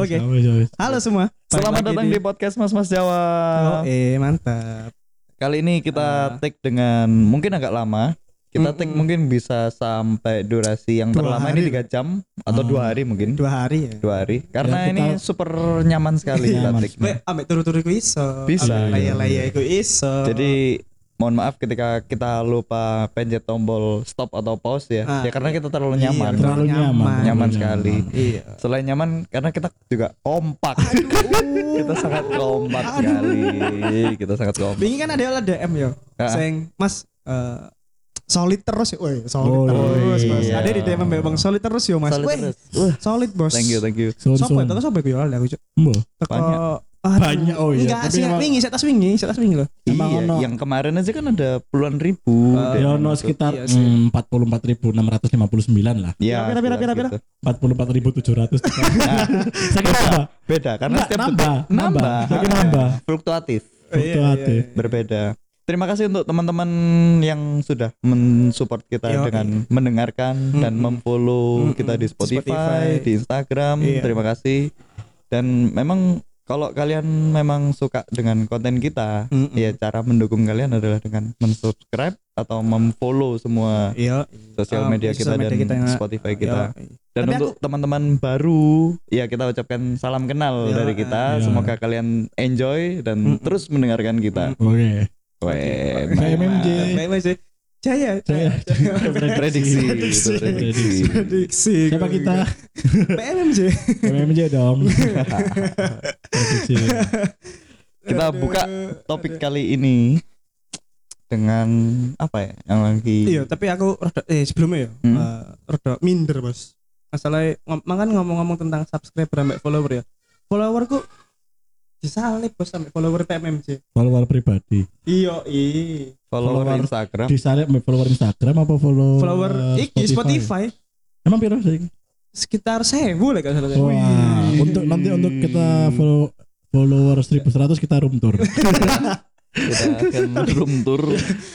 Oke. Wis. Halo semua. Selamat datang lagi di podcast Mas Mas Jawa. Oh, eh mantap. Kali ini kita take dengan mungkin agak lama. Kita take Mm-mm. mungkin bisa sampai durasi yang Dua terlama hari. ini tiga jam atau dua hari mungkin. Dua hari ya. Dua hari. Ya, Karena kita- ini super nyaman sekali kita Nyaman. take. Ambek turu-turu iso. Bisa. Laya-laya iku iso. Jadi mohon maaf ketika kita lupa pencet tombol stop atau pause ya. Ah, ya karena kita terlalu Iya, nyaman. Terlalu nyaman. Nyaman. Nyaman sekali. iya. Selain nyaman karena kita juga kompak. kita sangat kompak sekali. Kita sangat kompak. Wingi kan ada oleh DM yo. Ah. Sing Mas eh, solid terus ya. Woi, solid Oh, terus, iya. Mas. Ada di DM mbak Bang solid terus yo, Mas. Solid terus. Solid, Bos. thank you, thank you. Sun, Sopo sun. itu sopo yo aku, Cuk. Banyak. Aduh. Banyak, oh iya. Enggak, sih emang- wingi, saya tas wingi, saya tas wingi loh. Emang iya, ono- yang kemarin aja kan ada puluhan ribu. Dan Ya ono masuk. sekitar Iya mm, 44.659 lah. Ya, Pira, pira, pira, pira. gitu. 44.700. Nah, Saya kira nambah. beda karena Enggak, setiap nambah, nambah. Saya kira nambah. fluktuatif, Iya, iya, Fluktuatif. iya. berbeda. Terima kasih untuk teman-teman yang sudah mensupport kita Yo, dengan mendengarkan dan Mm-mm. memfollow Mm-mm. kita di Spotify, Spotify. di Instagram. Iya. Terima kasih. Dan memang kalau kalian memang suka dengan konten kita, Mm-mm. ya cara mendukung kalian adalah dengan mensubscribe atau memfollow semua Iya. sosial Um, media kita sosial media dan kita yang- Spotify kita. Iya. Dan Tapi untuk teman-teman baru, ya kita ucapkan salam kenal Ya, dari kita. ya. Semoga kalian enjoy dan Mm-mm. terus mendengarkan kita. Oke. Weh, PMMJ. PMMJ. Jaya. Saya prediksi, Prediksi. prediksi. Siapa kita? PMMJ. PMMJ dong. Prediksi. Kita buka topik kali ini dengan apa ya? Yang lagi Iya, tapi aku rada eh sebelumnya ya, Hmm. eh, rada minder, Bos. Masalah ngom makan ngomong-ngomong tentang subscriber sampai follower ya. Followerku disalip bos sampai follower PMMJ. Follower pribadi. Iya, iya. follower, follower Instagram. Disalip follower Instagram apa follow Follower iki Spotify Emang piro sih? sekitar 1000 lah kalau salah. Wah, untuk nanti untuk kita follow follower 1100 kita room tour. Kita akan room tour,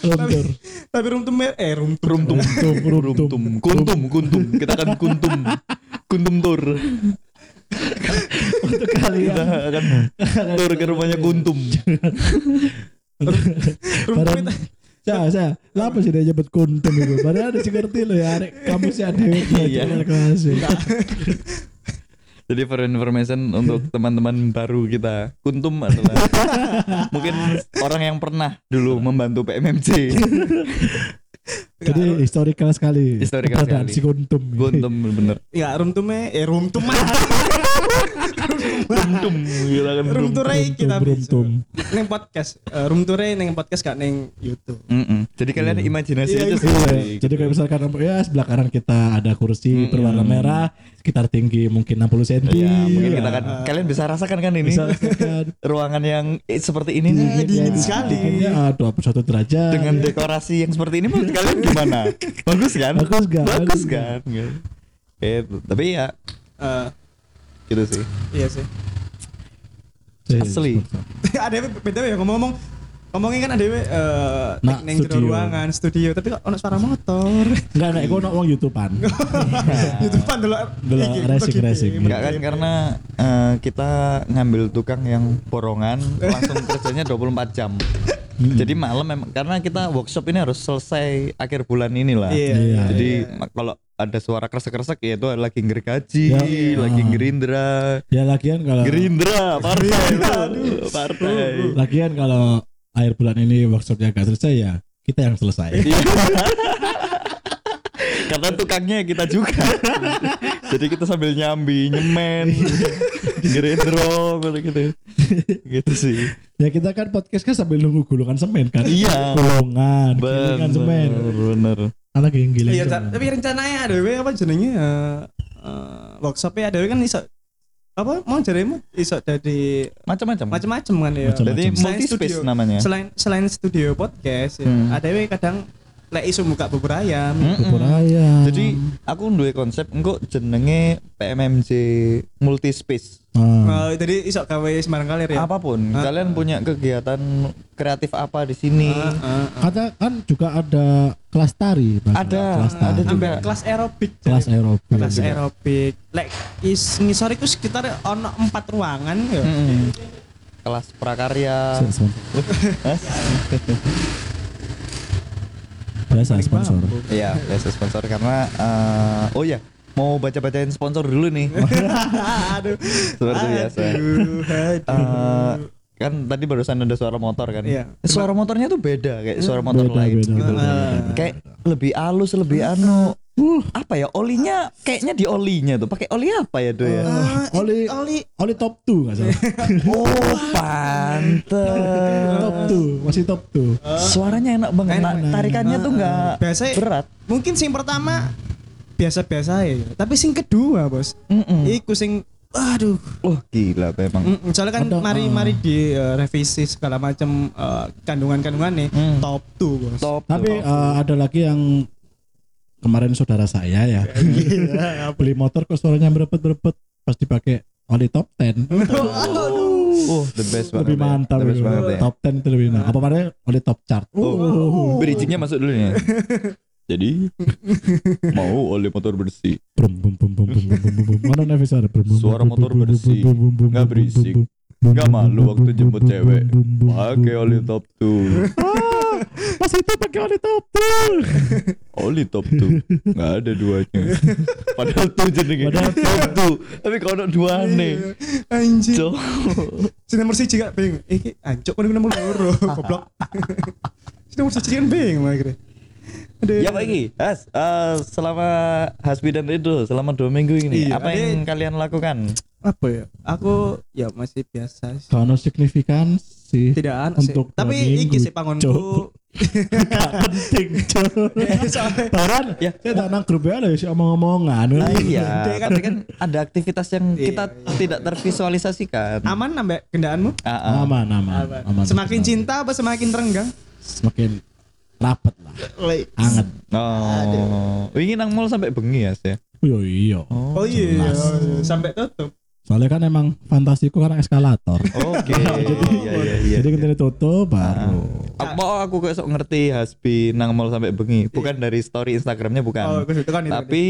room tour. Tapi room tour eh room tour. room tour, Room tour, room room tour. tour, kuntum, kuntum. Kita akan kuntum, kuntum tour. Untuk Kita kalian akan tour ke rumahnya kuntum. Barang saya, saya, apa sih dia nyebut kuntum itu? Padahal ada sih ngerti loh ya, arek kamu sih ada Iya. kelas. Jadi for information untuk teman-teman baru kita, Kuntum adalah mungkin orang yang pernah dulu membantu PMMC. Jadi historical sekali. Historical keberadaan sekali. si kuntum. Kuntum bener. Enggak, room tour me eh room tour mah. Kuntum, kita kan room tour tapi. kuntum. Neng podcast, Eh, room tour neng podcast gak neng YouTube. Mm-mm. Jadi kalian Iya. imajinasi Iya, aja iya. sendiri. Iya, Jadi kayak misalkan ya sebelah kanan kita ada kursi Mm-mm. berwarna merah, sekitar tinggi mungkin 60 cm. Iya, mungkin kita kan kalian bisa rasakan kan ini bisa rasakan. ruangan yang eh, seperti ini nih Iya, dingin Ya, sekali. dinginnya, ah, 21 derajat. dengan dekorasi yang seperti ini menurut kalian gimana? Bagus kan? Bagus gak? Bagus Bagus kan? Eh, tapi ya Eh, gitu sih. iya sih. Asli. ada yang beda ya ngomong-ngomong ngomongin kan ada yang eh Nah, neng studio. ruangan studio tapi kok ono suara motor Enggak, enggak, gue nongol YouTubean. YouTubean dulu Dulu racing, racing. Enggak kan karena eh, kita ngambil tukang yang borongan langsung kerjanya 24 jam. Jadi malam memang karena kita workshop ini harus selesai akhir bulan ini lah. Iya. Iya. Jadi ma- kalau ada suara kresek-kresek ya itu lagi gergaji, Ya. lagi Ah. gerindra, Ya lagian kalau gerindra, partai, aduh, partai. lagian kalau akhir bulan ini workshopnya gak selesai ya kita yang selesai. Karena tukangnya kita juga. Jadi kita sambil nyambi, nyemen, gerindro, gitu gitu. Gitu sih. ya kita kan podcast kan sambil nunggu gulungan semen kan. Iya. Gulungan, gulungan semen. bener. Kan lagi giling. iya tapi rencananya ada we apa jenenge eh eh, workshopnya ada kan iso apa mau jarimu iso dari Macam-macam. macam-macam kan ya. Jadi multi space studio. namanya. selain selain studio podcast ya, Hmm. ada we kadang lek iso buka bubur ayam Mm-mm. Bubur ayam. Jadi aku duwe konsep engko jenenge PMMJ multi space. Ah. Oh, jadi iso gawe sembarang kalir ya. apa pun Ah, kalian punya kegiatan kreatif apa di sini Ah, ah, ah. Kata kan juga ada kelas tari. Bang. Ada, kelas tari. ada juga. Kelas aerobik. kelas aerobik. kelas aerobik. Lek is ngisor iku sekitar ono empat ruangan ya. Mm-mm. kelas prakarya. Biasa sponsor. Iya, biasa sponsor karena eh, oh ya mau baca-bacain sponsor dulu nih. aduh. Seperti biasa. Aduh, aduh. Eh, kan tadi barusan ada suara motor kan. Iya. Suara motornya tuh beda kayak suara motor Beda, lain beda, gitu. beda, beda. Kayak lebih halus, lebih anu. apa ya olinya kayaknya di olinya tuh pakai oli apa ya tuh ya Ah, Oli Oli Oli top 2 enggak salah. oh pantes top 2, masih top 2. suaranya enak banget Enak. Nah, tarikannya tuh nggak Biasa- berat mungkin sing pertama biasa-biasa ya, tapi sing kedua, Bos. Mm-mm. Iku sing aduh. wah gila memang Mm, Soalnya kan Ada, mari ah. mari di eh, revisi segala macam eh, kandungan-kandungan nih Hmm. top 2, Bos. top Tapi tuh. eh, ada lagi yang kemarin saudara saya ya beli motor kok suaranya berepet-berepet pas dipakai oli top 10 oh the best banget lebih ya. mantap the best banget ya. top 10 itu lebih nah. apa namanya oli top chart Oh, bridgingnya masuk dulu nih. Jadi mau oleh motor bersih, brum bum bum bum bum bum bum bum mana Nevis ada brum bum Suara motor bersih, nggak berisik, nggak malu waktu jemput cewek, pakai oli top tuh, Ah, pas itu pakai oli top tuh oli top tuh, nggak ada duanya. Padahal tuh jenenge, Padahal top tuh, tapi kalau ada dua nih, Anjir. cok. Si nomor siji gak bingung. Iki ancuk kan nomor loro, goblok. Si nomor siji kan bingung akhirnya. Ya Pak Iki, Has, eh, selama Hasbi dan Rido selama dua minggu ini, Iya, apa yang kalian lakukan? Apa ya? Aku ya masih biasa sih. kalau signifikan sih Tidak sih. Untuk Tapi dua minggu, iki sih pangonku. Penting Baran Ya. saya tak nang grup ya ada sih omong-omongan Ah, iya, kan- tapi kan ada aktivitas yang Iya, kita tidak tervisualisasikan. aman nambah kendaanmu? Ah, ah. aman aman aman Semakin cinta apa semakin terenggang? semakin rapet lah anget Oh, wingi nang mall sampai bengi ya, Sih. Yo iya. Oh iya, jelas. sampai tutup. Soalnya kan emang fantasiku kan eskalator. Oke. Iya iya iya. Jadi ketika ditutup baru. Apa aku kok sok ngerti Hasbi nang mall sampai bengi? Bukan dari story Instagramnya Oh, bukan. aku itu kan itu. Tapi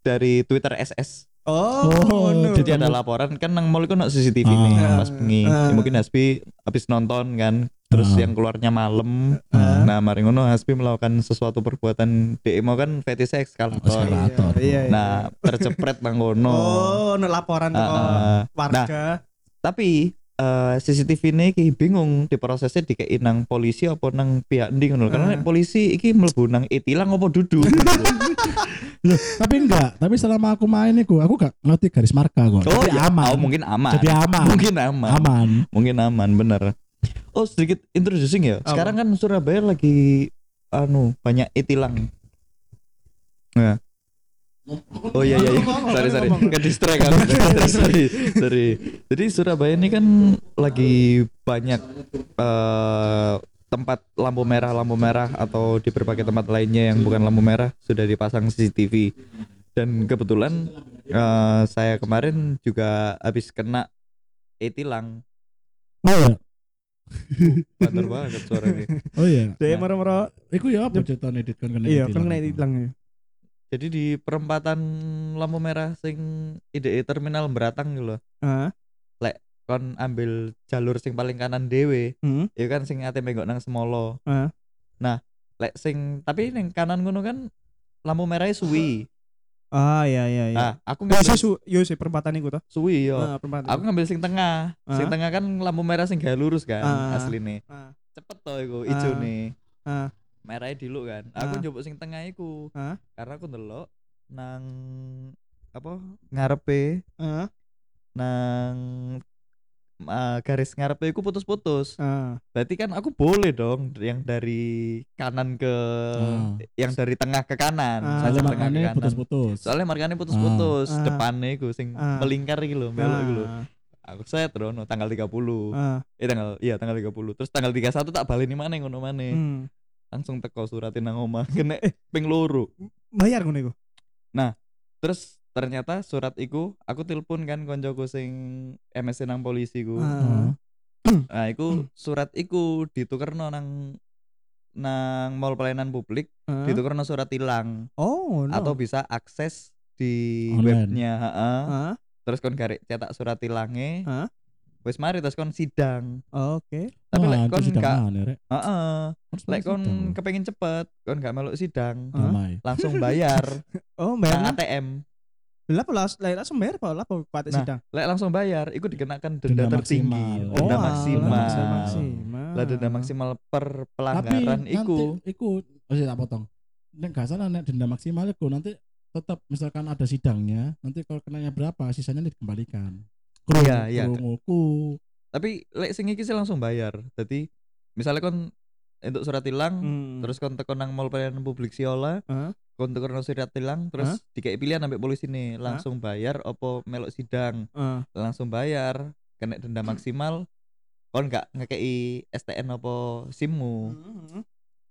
dari Twitter SS. Oh, Oh, no. Jadi ada laporan kan nang mall itu no CCTV nih Ah. pas bengi. Ah. Ya, mungkin Hasbi habis nonton kan. Terus Ah. yang keluarnya malam. Ah. Nah, mari ngono Hasbi melakukan sesuatu perbuatan DE mau kan fetish eskalator. Eskalator. Iya, iya. Nah, tercepret nang ngono. Oh, no laporan tuh Ah, ah. warga. tapi eh, CCTV ini ki bingung diprosesnya dikei nang polisi apa nang pihak ndi ngono karena nek polisi iki mlebu nang itilang apa duduk Loh, tapi enggak, tapi selama aku main iku aku gak ngerti garis marka kok. oh Jadi ya aman. oh, mungkin aman Jadi aman. mungkin aman Aman. mungkin aman bener oh sedikit introducing ya Apa? sekarang kan Surabaya lagi anu banyak itilang nah Oh iya iya, iya. sorry sorry, ke distract aku. sorry, sorry. Jadi Surabaya ini kan lagi banyak eh, tempat lampu merah lampu merah atau di berbagai tempat lainnya yang bukan lampu merah sudah dipasang CCTV. Dan kebetulan eh, saya kemarin juga habis kena e-tilang. Oh iya. Banter banget suaranya. Oh iya. Dia moro-moro. Iku ya apa cerita edit kan kena Iya, edit kan kena hilang ya. Jadi di perempatan lampu merah sing IDE terminal Beratang gitu loh. Heeh. Kon ambil jalur sing paling kanan dewe. Hmm. ya kan sing ate menggok nang semolo. Heeh. Nah, lek sing tapi ning kanan ngono kan lampu merahnya suwi. Ah, iya iya iya. Nah, aku Yo ngambil sih su, yo sih perempatan iku toh. suwi yo. Ah, perempatan. Aku ngambil sing tengah. Sing Ah. tengah kan lampu merah sing gak lurus kan Ah. asline. Ah, Cepet to iku ijo Ah. nih. ah, Merahnya diluk kan. Aku Ah. njupuk sing tengah iku. Ah. Karena aku ndelok nang apa ngarepe ah, nang ah, garis ngarepe iku putus-putus. ah. Berarti kan aku boleh dong yang dari kanan ke Ah. yang dari tengah ke kanan. Ah. Soalnya kanan. putus-putus. Soalnya markanya putus-putus, Ah. depannya iku sing Ah. melingkar iki lho, belok iki lho. Ah, Aku set rono tanggal 30. ah. Eh tanggal iya tanggal 30. Terus tanggal 31 tak baleni maneh ngono maneh. Hmm. Langsung teko suratin nang omah. Kena eh ping loro. Bayar ngono iku. Terus ternyata surat iku aku telepon kan koncoku sing MSC nang polisi ku. Ah. Nah, iku surat iku ditukerno nang nang mall pelayanan publik, Ah. ditukerno surat tilang Oh, no. atau bisa akses di Online. webnya, heeh. Ah, Terus kon garek cetak surat tilange. Hah? Wis mari terus kon sidang. Oke. Tapi Wah, lek kon sidang gak heeh, lek kon kepengin cepet, kon gak meluk sidang, damai. langsung bayar Oh, bayar. ATM. Lah lah langsung bayar apa lah Nah, sidang. Lek langsung bayar, iku dikenakan Denda denda, tertinggi, maksimal. denda Oh, maksimal. denda maksimal. Lah denda maksimal per Tapi pelanggaran nanti iku. iku oh iya, tak potong. Nek gak salah nek denda maksimal iku nanti tetap misalkan ada sidangnya, nanti kalau kenanya berapa sisanya dikembalikan. Iya, iya. Krunguku. Tapi lek sing iki sih langsung bayar. Jadi misalnya kon untuk surat tilang, Hmm. terus kon teko nang mall pelayanan publik Siola, Hah? Kon tukerno surat tilang, terus dikei pilihan ambek polisi nih, langsung bayar opo melok sidang, Ah. langsung bayar, kena denda maksimal. Kon gak ngekei STN opo SIMmu. Hmm.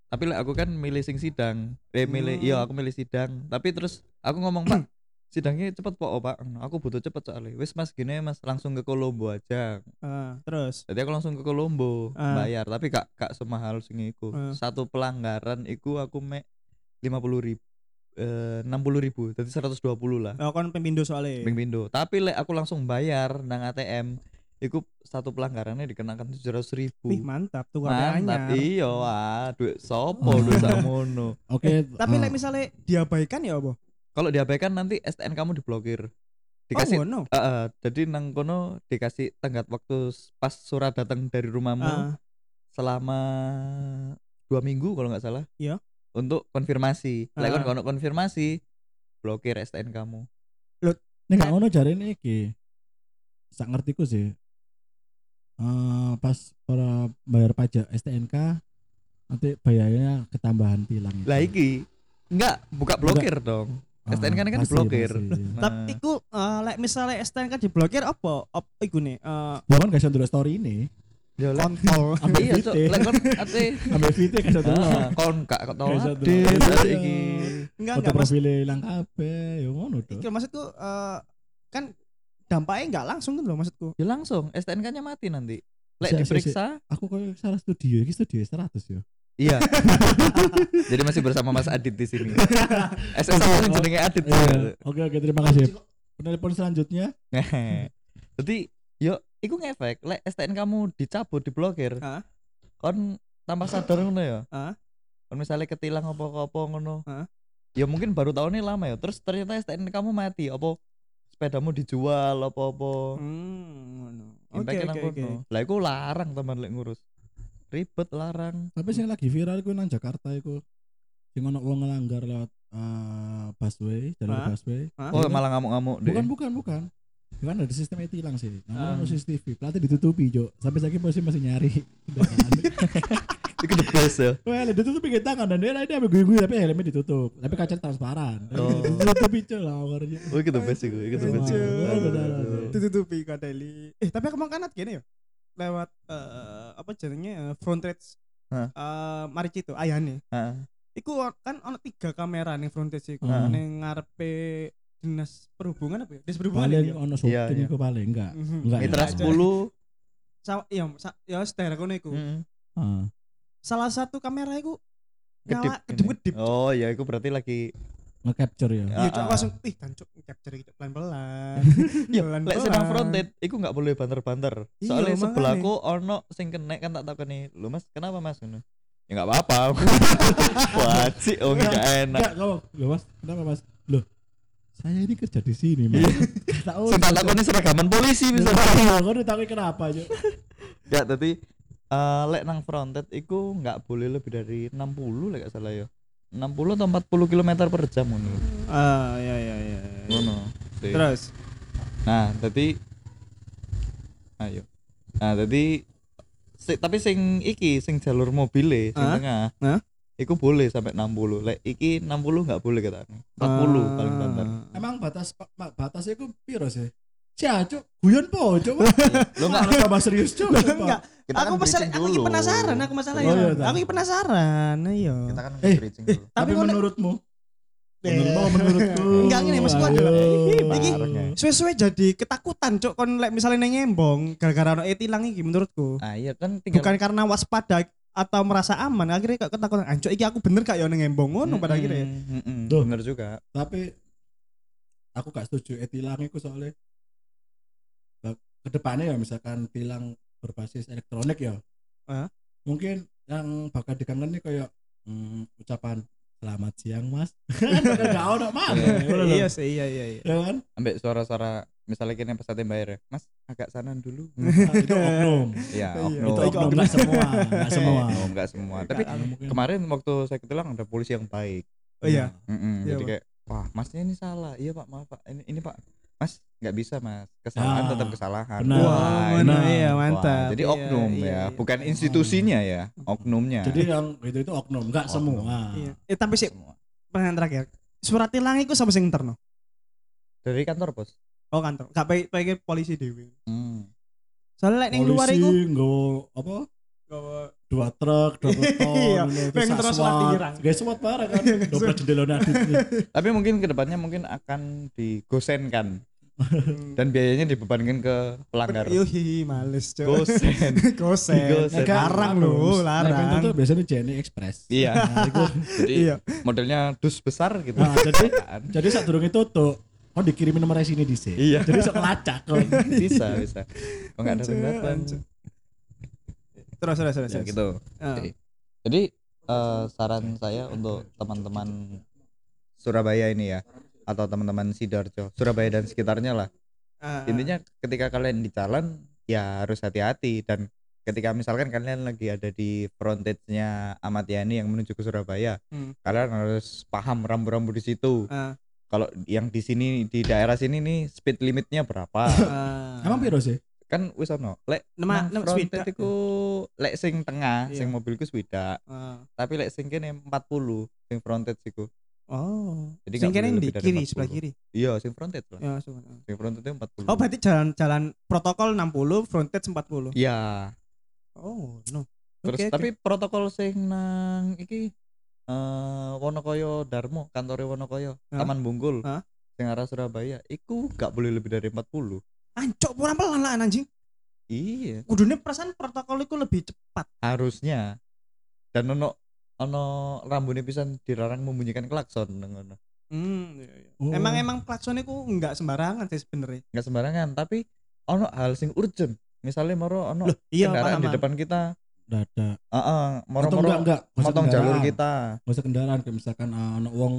Tapi lek aku kan milih sing sidang. Eh milih Hmm. iya aku milih sidang. Tapi terus aku ngomong, "Pak, sidangnya cepet kok, oh, Pak. Aku butuh cepet soalnya. Wis Mas gini Mas langsung ke Kolombo aja." Ah, terus Jadi aku langsung ke Kolombo Ah. bayar, tapi gak gak semahal sing iku. Ah. Satu pelanggaran iku aku mek 50 ribu eh 60 ribu, jadi 120 lah. oh kon pembindo soalnya. Ping pindo. Tapi lek aku langsung bayar nang ATM, iku satu pelanggarannya dikenakan 700 ribu. Wih, mantap tuh Mantap, anyar. iya wah, duit sopo duit sakmono. Oke. Tapi ah, lek misalnya diabaikan ya apa? Kalau diabaikan nanti STN kamu diblokir. Dikasih oh, no. Eh, eh, jadi nang kono dikasih tenggat waktu pas surat datang dari rumahmu Ah, selama dua minggu kalau nggak salah. Iya. Untuk konfirmasi. Lek Ah. kon kono konfirmasi, blokir STN kamu. Nek gak ngono jarene iki. Sak ngertiku sih. Eh pas para bayar pajak STNK nanti bayarnya ketambahan tilang. Lah iki enggak buka blokir dong. Ah, STNK kan pasti, diblokir. pasti. Nah, Tapi iku eh, lek misalnya STNK diblokir apa? Apa iku nih? Eh Ya kan gak story ini. Ya kontol. Ambil iya lek kon ate Ambil VT bisa dulu. Ah, kon gak dulu. ada iki. Enggak enggak profile hilang kabeh, ya ngono tuh. Iku maksudku eh, kan dampaknya enggak langsung kan loh maksudku. Ya langsung STNK-nya mati nanti. Lek Si- si- diperiksa, Aku kok salah studio, ini studio 100 ya. iya. Jadi masih bersama Mas Adit di sini. SSK yang jenenge Adit. Iya. Oke oke terima kasih. Penelpon selanjutnya. Jadi yo iku ngefek lek STN kamu dicabut diblokir. Hah? Kon tanpa sadar ngono ya. Hah? Kon misalnya ketilang apa-apa ngono. Hah? Ya mungkin baru tahunnya lama ya. Terus ternyata STN kamu mati apa sepedamu dijual apa-apa. Hmm. ngono. Oke Impactnya nang oke oke. kono. Lah iku larang teman lek ngurus. Ribet larang. Tapi sing lagi viral iku nang Jakarta iku. Sing ono wong ngelanggar lewat eh, busway, jalur Hah? busway. Hah? Oh malah ngamuk-ngamuk deh. Bukan bukan bukan. Bukan ada sistem itu hilang sih. Ah. Namun CCTV, pelatih ditutupi, Jo. Sampai saya polisi masih nyari. Iku the best ya. Wah, lah, ditutupi ke tangan dan dia dia ambil gue tapi helmnya ditutup. Tapi kaca transparan. Oh. Ditutupi Jo lah warnanya. Oh iku the best iku. Iku the best. Ditutupi kadeli. Eh tapi aku mau kanat gini ya. Lewat eh, apa jenenge eh, front edge Hah? eh Maricito ayane. Heeh. Iku kan ono tiga kamera nih front edge iku. Hmm. Ning ngarepe dinas perhubungan apa ya? Dinas perhubungan Paling ya. ono Iya, syuting iya. iku paling enggak. Mhm. Enggak. Mitra Aja. 10. Sa iya, sa ya sedaerah kono iku. Mm. Ah. Salah satu kamera iku Kedip. nyala kedip-kedip. Oh ya iku berarti lagi Nge-capture ya. Iya, Ah, cok ah. langsung ih tancuk capture gitu pelan-pelan. Ya, Pelan-pelan. lek sedang fronted, iku nggak boleh banter-banter. Iya, Soalnya sebelahku ono sing kena kan tak takoni, "Lu Mas, kenapa Mas?" Ngono. Ya enggak apa-apa. Wajib, oh enggak enak. Enggak, Mas, kenapa, Mas? Loh, saya ini kerja di sini, Mas. Tahu. Sing tak takoni seragaman polisi bisa. Iya, kau udah tahu kenapa, Jo? Ya, tadi eh lek nang fronted iku nggak boleh lebih dari 60 lek gak salah ya. 60 atau 40 km per jam ngono. Ah, iya iya iya. Ngono. Sih. Terus Nah, tadi ayo. Nah, tadi si- tapi sing iki sing jalur mobil sing Hah? tengah. Hah? Iku boleh sampai 60. Lek iki 60 nggak boleh katanya. 40 Ah. paling banter. Emang batas batasnya itu piro sih? Cia, Cuk. Guyon po, Cuk. Lo Enggak tambah serius, Cuk. enggak kita aku kan masalah bridging aku dulu. penasaran aku masalahnya. Oh, iya, tak. aku iki penasaran, iya. Kita kan Eh, bridging eh, dulu. Tapi Tapi ngono- menurutmu Menurut menurutku. Enggak, gini, maksudku adalah, iki. Suwe-suwe jadi ketakutan cuk kon lek misalnya neng ngembong gara-gara ono etilang iki menurutku. Ah iya kan tinggal Bukan karena waspada atau merasa aman akhirnya kok ketakutan anjuk iki aku bener gak ya neng ngembong ngono pada akhirnya. Mm-mm, mm-mm, Duh. bener juga. Tapi aku gak setuju eh tilang itu soalnya ke depannya ya misalkan tilang berbasis elektronik ya. Hah? Mungkin yang bakal dikangen nih kayak hmm, ucapan selamat siang mas. Gak ada mana. Iya sih, iya iya iya. Ya kan? Ambek suara-suara misalnya kini pas ate bayar ya. Mas agak sana dulu. Nah, itu oknum. Iya, Iya, oknum. itu oknum nggak semua, nggak semua. Oh, enggak semua. Tapi kemarin waktu saya ketilang ada polisi yang baik. Oh iya. Mm-mm, Iya, jadi kayak wah masnya ini salah. Iya pak maaf pak. Ini ini pak. Mas nggak bisa mas. Kesalahan Ah, tetap kesalahan. benar. Wah, Wah, mana benar. iya Wah, mantap. jadi Iya, oknum iya, ya, iya. bukan institusinya ya, oknumnya. Jadi yang itu itu oknum, nggak Oknum. semua. Iya. Eh tapi sih pertanyaan terakhir. Surat tilang iku sama sing interno. dari kantor bos. Oh kantor. Gak pakai pakai polisi dewi. Hmm. Soalnya lek ning luar Polisi iku nggawa apa? dua truk, dua Iya, ton, itu pengen sak terus SWAT. latihan. Guys, SWAT bareng kan. Dobrak jendela. Tapi mungkin ke depannya mungkin akan digosenkan dan biayanya dibebankan ke pelanggar. Yuhi, males cok. Gosen. Gosen. Gosen. Larang lho, larang. Itu biasanya JNE Express. iya. Nah. Jadi Iya. modelnya dus besar gitu. Nah, jadi Kan? jadi saat durung itu tuh oh dikirimin nomor sini di sini. Iya. Jadi sok lacak kok. bisa bisa. Kok nggak datang datang. Anjir. Terus terus terus. Ya gitu. Ah. Oke. Jadi eh, saran saya untuk teman-teman Surabaya ini ya atau teman-teman Sidoarjo, Surabaya dan sekitarnya lah. Ah, ah. Intinya ketika kalian di jalan ya harus hati-hati dan ketika misalkan kalian lagi ada di frontage-nya Ahmad Yani yang menuju ke Surabaya, Hmm. kalian harus paham rambu-rambu di situ. Ah. Kalau yang di sini di daerah sini nih speed limitnya berapa? Ah. Emang piro sih? kan wis ono. Lek nama frontage swidak. iku lek sing tengah, Iya. sing mobilku swidak. Ah. tapi lek sing kene 40 sing frontage iku Oh. Jadi Sing kene di kiri 40. sebelah kiri. iya sing frontage lah Ya, langsung. sing frontage itu 40 Oh, berarti jalan-jalan protokol 60, frontage 40. iya Oh, no. terus oke. tapi protokol sing nang iki eh Wonokoyo Darmo kantore Wonokoyo Hah? Taman Bungkul Hah? sing arah Surabaya iku gak boleh lebih dari 40 Ancok kurang pelan lah anjing. iya Kudune perasaan protokol itu lebih cepat. harusnya dan ono ono rambune pisan dilarang membunyikan klakson ngono Hmm, iya, iya. Oh. Emang emang klakson itu enggak sembarangan sih sebenarnya. nggak sembarangan tapi ono hal sing urgent misalnya moro ono Loh, iya kendaraan di paham. depan kita Dada. Heeh, Atau moro-moro enggak enggak, nggak usah motong jalur kita. Usah kendaraan kayak misalkan ah, ono wong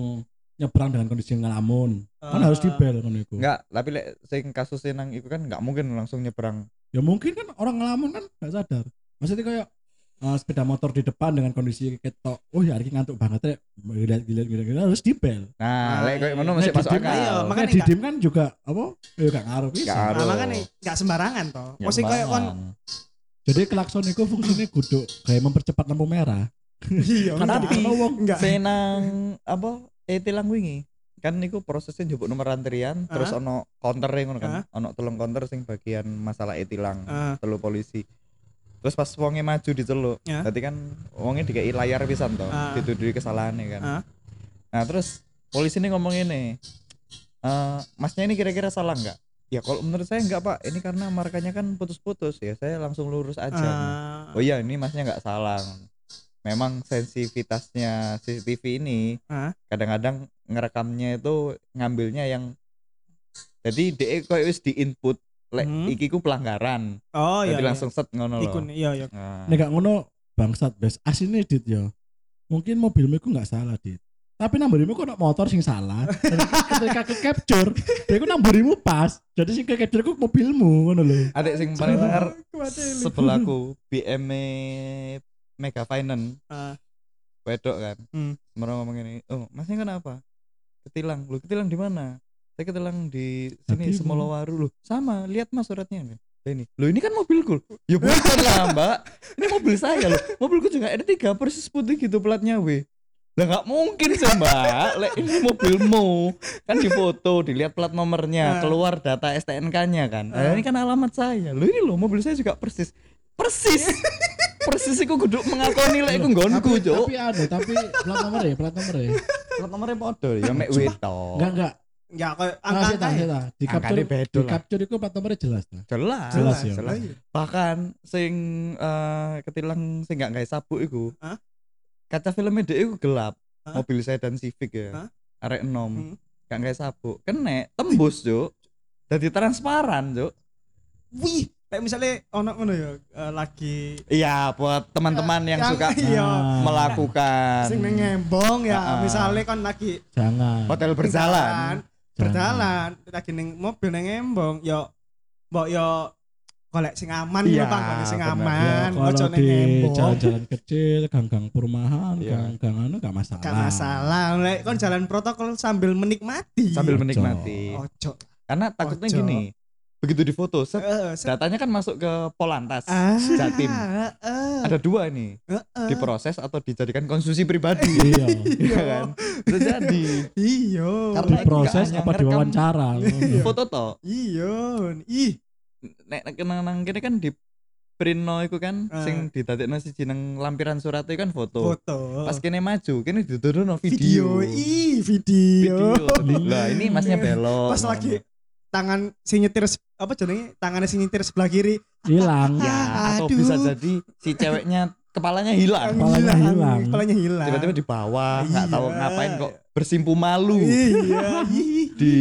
nyebrang dengan kondisi ngelamun. Kan Ah. harus dibel kan itu. Enggak, tapi lek sing kasusnya nang itu kan enggak mungkin langsung nyebrang. Ya mungkin kan orang ngelamun kan nggak sadar. Maksudnya kayak ah, sepeda motor di depan dengan kondisi ketok. Oh ya hari ini ngantuk banget ya. Gila gila gila, gila harus dibel. Nah, Ah, lek koyo ngono masih Nah, masuk di- akal. iya, Makanya Makanya di nggak- dim kan juga apa? Ya gak ngaruh bisa. Nah, makanya enggak sembarangan toh. Ya, Mesti kayak kon. Jadi klakson itu fungsinya kudu kayak mempercepat lampu merah. iya Karena enggak. di wong enggak. Sing nang apa? Eh tilang wingi. Kan niku prosesnya njupuk nomor antrian, terus ono counter ngono kan. Ono telung counter sing bagian masalah e-tilang, Ah. telu polisi. Terus pas wonge maju diceluk, Ya. berarti kan wonge dikai layar pisan toh, Ah. ditudui kesalahannya kan. Ah. Nah, terus polisi ini ngomong ini, "Eh, masnya ini kira-kira salah nggak? Ya kalau menurut saya nggak pak, ini karena markanya kan putus-putus ya, saya langsung lurus aja. Ah. Oh iya ini masnya nggak salah. Memang sensitivitasnya CCTV ini Ah. kadang-kadang ngerekamnya itu ngambilnya yang jadi DE kok wis di input lek Hmm. iki ku pelanggaran. Oh iya. jadi iya. langsung set ngono ikun iya iya. Nah, Nek gak ngono bangsat bes asine dit ya. Mungkin mobilmu itu nggak salah dit. Tapi namburimu kok nak motor sing salah. Ketika ke capture, dia ku namburimu pas. Jadi sing ke capture ku mobilmu ngono lho. Ada sing paling Kuateli. sebelahku BM Mega Finance Ah. wedok kan. Hmm. Mereka ngomong ini, "Oh, masnya kenapa?" Ketilang. Lu ketilang di mana? Saya ketilang di sini. Semolowaru loh. Sama, lihat Mas suratnya nih. Lah ini. Loh ini kan mobilku. Ya bukan lah, Mbak. Ini mobil saya loh. Mobilku juga ada tiga persis putih gitu platnya W. Lah nggak mungkin sih mbak, Lek, ini mobilmu kan difoto, dilihat plat nomornya, Ah. keluar data STNK-nya kan. Nah, ini kan alamat saya. Loh ini loh mobil saya juga persis, persis, persis. Iku kudu mengakoni lek iku nggonku, Tapi- ada, tapi plat nomor ya, plat nomor ya. plat nomornya podo ya mek wetok. Enggak enggak. Ya kayak Ah, sih angka tak, sih tak. Di capture Angkane di capture iku plat nomornya jelas ta. Jelas. Jelas ya. jelas. Bahkan sing eh, ketilang sing gak gawe sabuk iku. Hah? Kaca filmnya dia iku gelap. Hah? Mobil sedan Civic ya. Hah? Arek enom. Hmm. Gak gawe sabuk. Kene tembus, Cuk. Jadi transparan, Cuk. Wih, kayak misalnya ono ngono ya eh, lagi Iya, buat teman-teman yang, Yang- suka iya. Ah, melakukan sing neng ngembong ya, Ah, ah. misalnya kan lagi Jangan. hotel berjalan. Berjalan lagi neng mobil neng ngembong yo mbok yo golek sing aman Bang, golek sing aman Ya, ojo kalau neng di ngembong jalan-jalan kecil, gang-gang perumahan, Iya. gang-gang anu gak masalah. gak masalah lek kon jalan protokol sambil menikmati Sambil menikmati. ojo Karena takutnya Ojo. gini. Begitu difoto, set, Eh, set- datanya kan masuk ke Polantas. ah, Jatim. eh, Ada dua nih, eh, eh. diproses atau dijadikan konsumsi pribadi. Iya. Iya kan? Bisa jadi. iya Karena Diproses apa diwawancara. Foto toh. iya ih Nek nek kenang nang kene kan di print no iku kan Ah. sing didadekno siji nang lampiran surat itu kan foto. foto Pas kene maju, kene dituduhno video video. ih video, Video. Lah ini masnya belok. pas lagi tangan si nyetir apa jenenge tangannya si nyetir sebelah kiri Hilang. Ya, atau Aduh. bisa jadi si ceweknya kepalanya hilang. Kepalanya hilang. kepalanya hilang Tiba-tiba di bawah, nggak tahu Iya. ngapain kok bersimpu malu iya di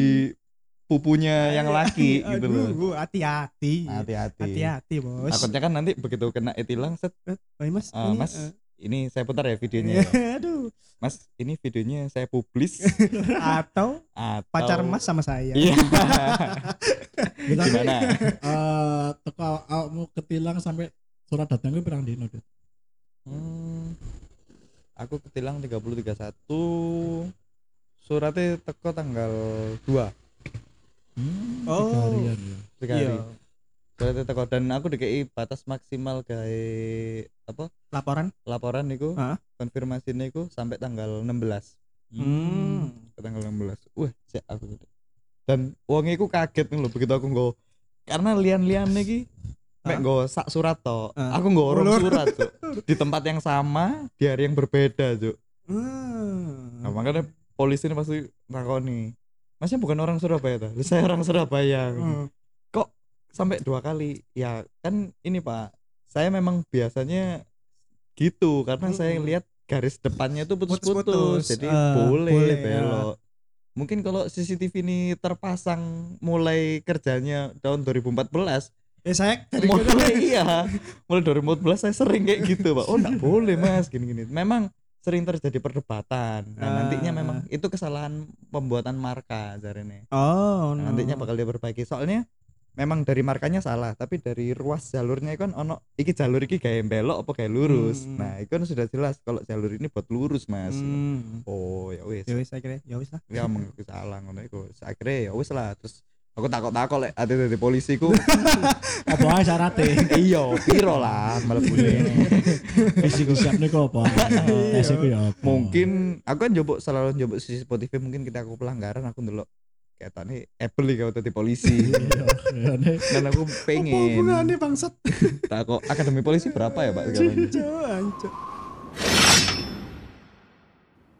pupunya yang laki gitu loh. Aduh, hati-hati Hati-hati. hati-hati bos Takutnya kan nanti begitu kena etilang set, oh, mas Ah, ini, Mas, eh, ini saya putar ya videonya. ya. aduh Mas, ini videonya saya publis atau atau pacar mas sama saya Iya. Ya, Gimana? eh, teko awakmu ketilang sampai surat datang gue pirang dino? Hmm, aku ketilang 30 31 suratnya teko tanggal 2 Hmm, Oh. tiga harian ya. tiga iya Suratnya teko dan aku dikei batas maksimal gawe apa laporan laporan niku Hah? konfirmasi niku sampai tanggal 16 hmm. tanggal 16 wah cek aku gitu. dan uangnya aku kaget nih loh begitu aku nggak karena lian-lian nih mek nggo sak surat toh Hah? aku nggak orang surat Cuk. di tempat yang sama di hari yang berbeda Cuk. Hmm. nah makanya polisi ini pasti nakoni masnya bukan orang Surabaya tuh saya orang Surabaya Hmm. Sampai dua kali ya kan ini pak saya memang biasanya gitu karena saya Mm-mm. lihat garis depannya itu putus-putus jadi Eh, boleh, boleh, ya. belok mungkin kalau CCTV ini terpasang mulai kerjanya tahun 2014 eh saya dari mulai iya mulai 2014 saya sering kayak gitu pak oh enggak boleh mas gini-gini memang sering terjadi perdebatan nah Ah. nantinya memang itu kesalahan pembuatan marka jarene oh Nah, no. nantinya bakal diperbaiki soalnya memang dari markanya salah tapi dari ruas jalurnya kan ono iki jalur iki gaya belok apa gaya lurus Hmm. nah itu kan sudah jelas kalau jalur ini buat lurus mas Hmm. oh ya wis ya wis akhirnya ya wis lah ya iku salah ngono iku akhirnya ya wis lah terus aku takut takut lek ade dari polisi ku Apa ae syaratnya? iya piro lah mlebune Fisik siap nih kok apa? Tes iku ya apa? mungkin aku kan coba selalu coba sisi Spotify mungkin kita aku pelanggaran aku ndelok kayak tadi Apple iki tadi polisi Iya, kayaknya. dan aku apa pengen hubungannya bangsat tak kok akademi polisi berapa ya pak sekarang.